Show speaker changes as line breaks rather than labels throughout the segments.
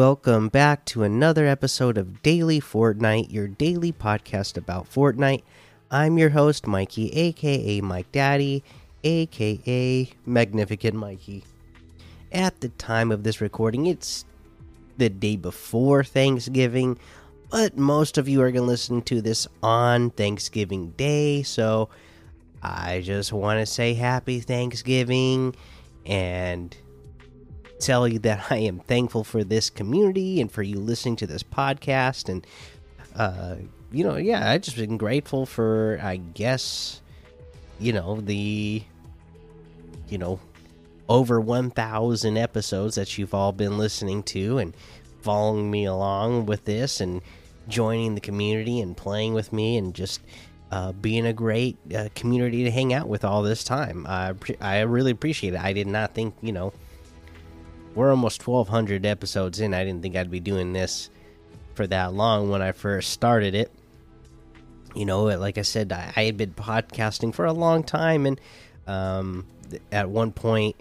welcome back to another episode of Daily Fortnite, your daily podcast about Fortnite. I'm your host, Mikey, aka Mike Daddy, aka Magnificent Mikey. At the time of this recording, it's the day before Thanksgiving, but most of you are going to listen to this on Thanksgiving Day, so I just want to say happy Thanksgiving and tell you that I am thankful for this community and for you listening to this podcast. And, uh, you know, yeah, I've just been grateful for, I guess, you know, the, you know, over 1,000 episodes that you've all been listening to and following me along with this and joining the community and playing with me and just uh, being a great uh, community to hang out with all this time. I I really appreciate it. I did not think you know we're almost 1200 episodes in. I didn't think I'd be doing this for that long when I first started it. You know, like I said, I, I had been podcasting for a long time, and um, at one point,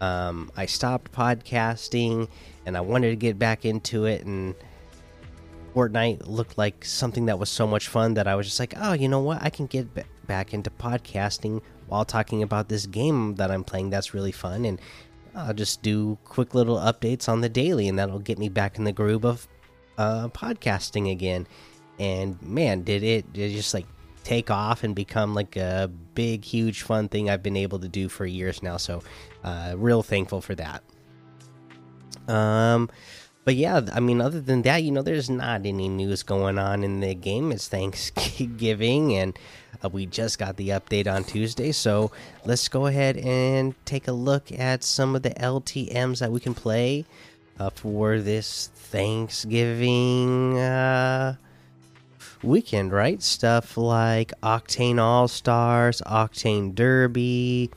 um, I stopped podcasting, and I wanted to get back into it, and Fortnite looked like something that was so much fun that I was just like, oh, you know what? I can get back into podcasting while talking about this game that I'm playing. That's really fun, and I'll just do quick little updates on the daily, and that'll get me back in the groove of uh, podcasting again. And man, did it, it just like take off and become like a big, huge, fun thing I've been able to do for years now. So, uh, real thankful for that. Um, but yeah, I mean, other than that, you know, there's not any news going on in the game. It's Thanksgiving, and uh, we just got the update on Tuesday. So let's go ahead and take a look at some of the LTMs that we can play uh, for this Thanksgiving uh, weekend, right? Stuff like Octane All Stars, Octane Derby.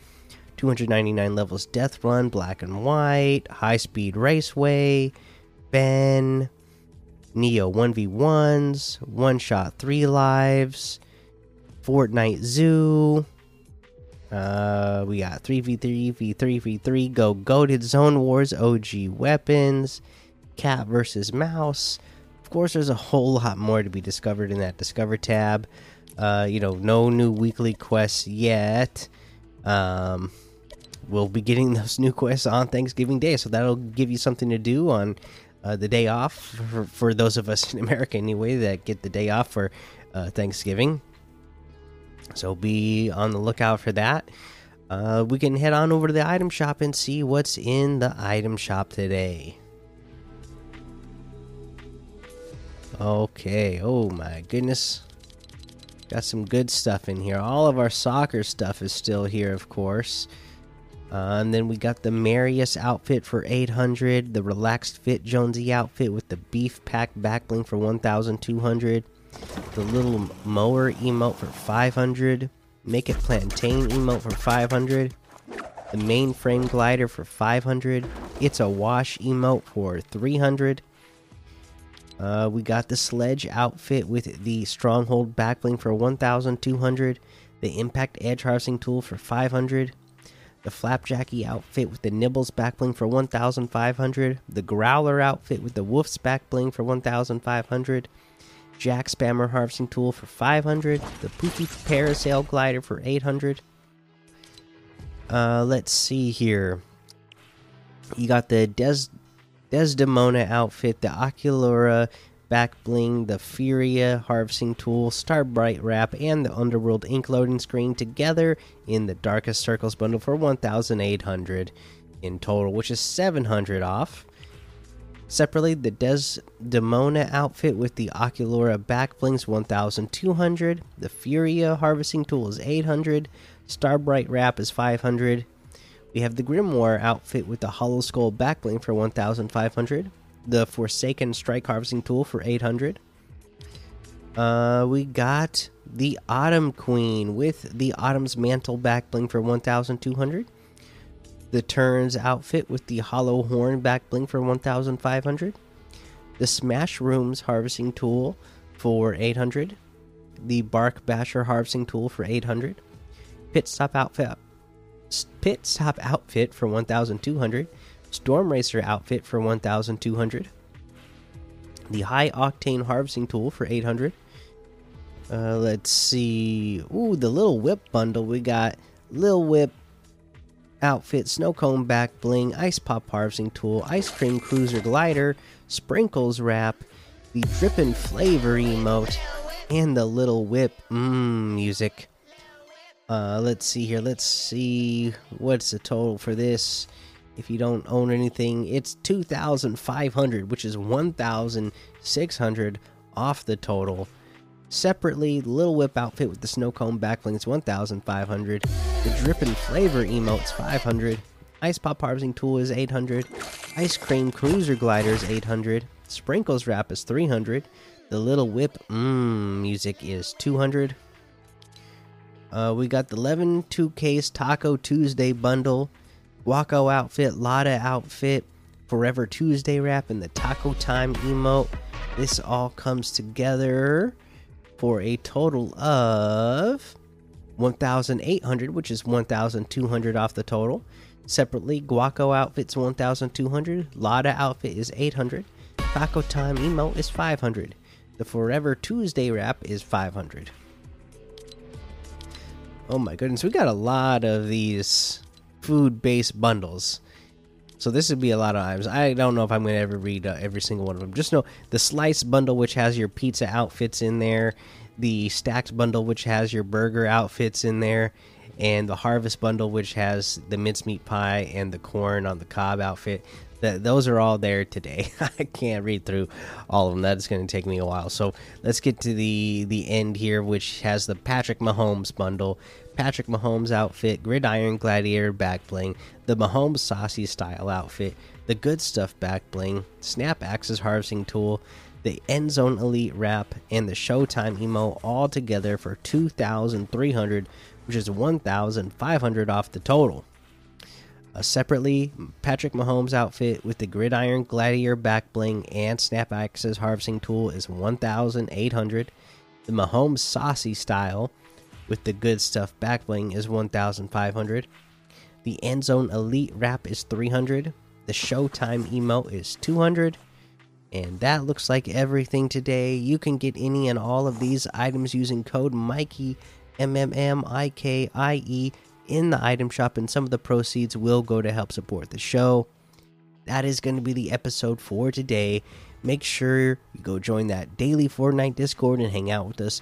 299 levels Death Run, Black and White, High Speed Raceway, Ben, Neo 1v1s, One Shot 3 Lives, Fortnite Zoo. Uh, we got 3v3, v3, v3, Go Goated Zone Wars, OG Weapons, Cat versus Mouse. Of course, there's a whole lot more to be discovered in that Discover tab. Uh, you know, no new weekly quests yet. Um, we'll be getting those new quests on Thanksgiving Day, so that'll give you something to do on uh, the day off for, for, those of us in America anyway that get the day off for uh, Thanksgiving. So be on the lookout for that. Uh, we can head on over to the item shop and see what's in the item shop today. Okay, oh my goodness. Got some good stuff in here. All of our soccer stuff is still here, of course. Uh, and then we got the Marius outfit for 800, the Relaxed Fit Jonesy outfit with the Beef Pack backbling for 1,200, the little mower emote for 500, Make It Plantain emote for 500, the mainframe glider for 500, It's a Wash emote for 300. Uh, we got the sledge outfit with the stronghold backbling for 1,200, the impact edge harvesting tool for 500 the Flapjackie outfit with the Nibbles back bling for 1,500, the Growler outfit with the Wolf's back bling for 1,500, Jack Spammer harvesting tool for 500, the Poofy Parasail glider for 800. Uh, let's see here. You got the Des Desdemona outfit, the Oculura back bling, the Furia harvesting tool, Starbright wrap, and the Underworld ink loading screen together in the Darkest Circles bundle for 1,800 in total, which is 700 off. Separately, the Desdemona outfit with the Oculura back blings 1,200. The Furia harvesting tool is 800. Starbright wrap is 500. We have the Grimoire outfit with the Hollow Skull back bling for 1,500 the Forsaken Strike Harvesting Tool for 800. Uh, we got the Autumn Queen with the Autumn's Mantle back bling for 1,200. The Turns outfit with the Hollow Horn back bling for 1,500. The Smash Rooms Harvesting Tool for 800. The Bark Basher Harvesting Tool for 800. Pit Stop Outfit Pit Stop Outfit for 1,200 Storm Racer outfit for 1,200. The high octane harvesting tool for 800. Uh, let's see. Ooh, the little whip bundle. We got Lil Whip outfit, snow cone back bling, ice pop harvesting tool, ice cream cruiser glider, sprinkles wrap, the drippin' flavor emote, and the little whip mmm music. Uh, let's see here. Let's see what's the total for this. If you don't own anything, it's two thousand five hundred, which is one thousand six hundred off the total. Separately, the Little Whip outfit with the snow cone backbling is 1,500. The Drippin' Flavor emote's 500. Ice Pop Harvesting Tool is 800. Ice Cream Cruiser Glider is 800. Sprinkles Wrap is 300. The Little Whip Mmm music is 200. Uh, we got the 11 2 case Taco Tuesday bundle, Guaco outfit, Lada outfit, Forever Tuesday wrap, and the Taco Time emote. This all comes together for a total of 1,800, which is 1,200 off the total. Separately, Guaco outfit's 1,200, Lada outfit is 800, Taco Time emote is 500, the Forever Tuesday wrap is 500. Oh my goodness, we got a lot of these food based bundles. So this would be a lot of items. I don't know if I'm going to ever read uh, every single one of them. Just know the slice bundle, which has your pizza outfits in there, the stacks bundle, which has your burger outfits in there, and the harvest bundle, which has the mincemeat pie and the corn on the cob outfit. That those are all there today. I can't read through all of them. That is going to take me a while. So let's get to the the end here, which has the Patrick Mahomes bundle. Patrick Mahomes outfit, Gridiron Gladiator back bling, the Mahomes Saucy style outfit, the Good Stuff back bling, Snap Axes harvesting tool, the End Zone Elite wrap, and the Showtime emo all together for 2,300, which is 1,500 off the total. Uh, separately, Patrick Mahomes outfit with the Gridiron Gladiator back bling and Snap Axes harvesting tool is 1,800. The Mahomes Saucy style with the good stuff back bling is 1500 the end zone elite wrap is 300 the showtime emote is 200 and that looks like everything today. You can get any and all of these items using code mikey m m m i k i e in the item shop and some of the proceeds will go to help support the show. That is going to be the episode for today. Make sure you go join that daily fortnite discord and hang out with us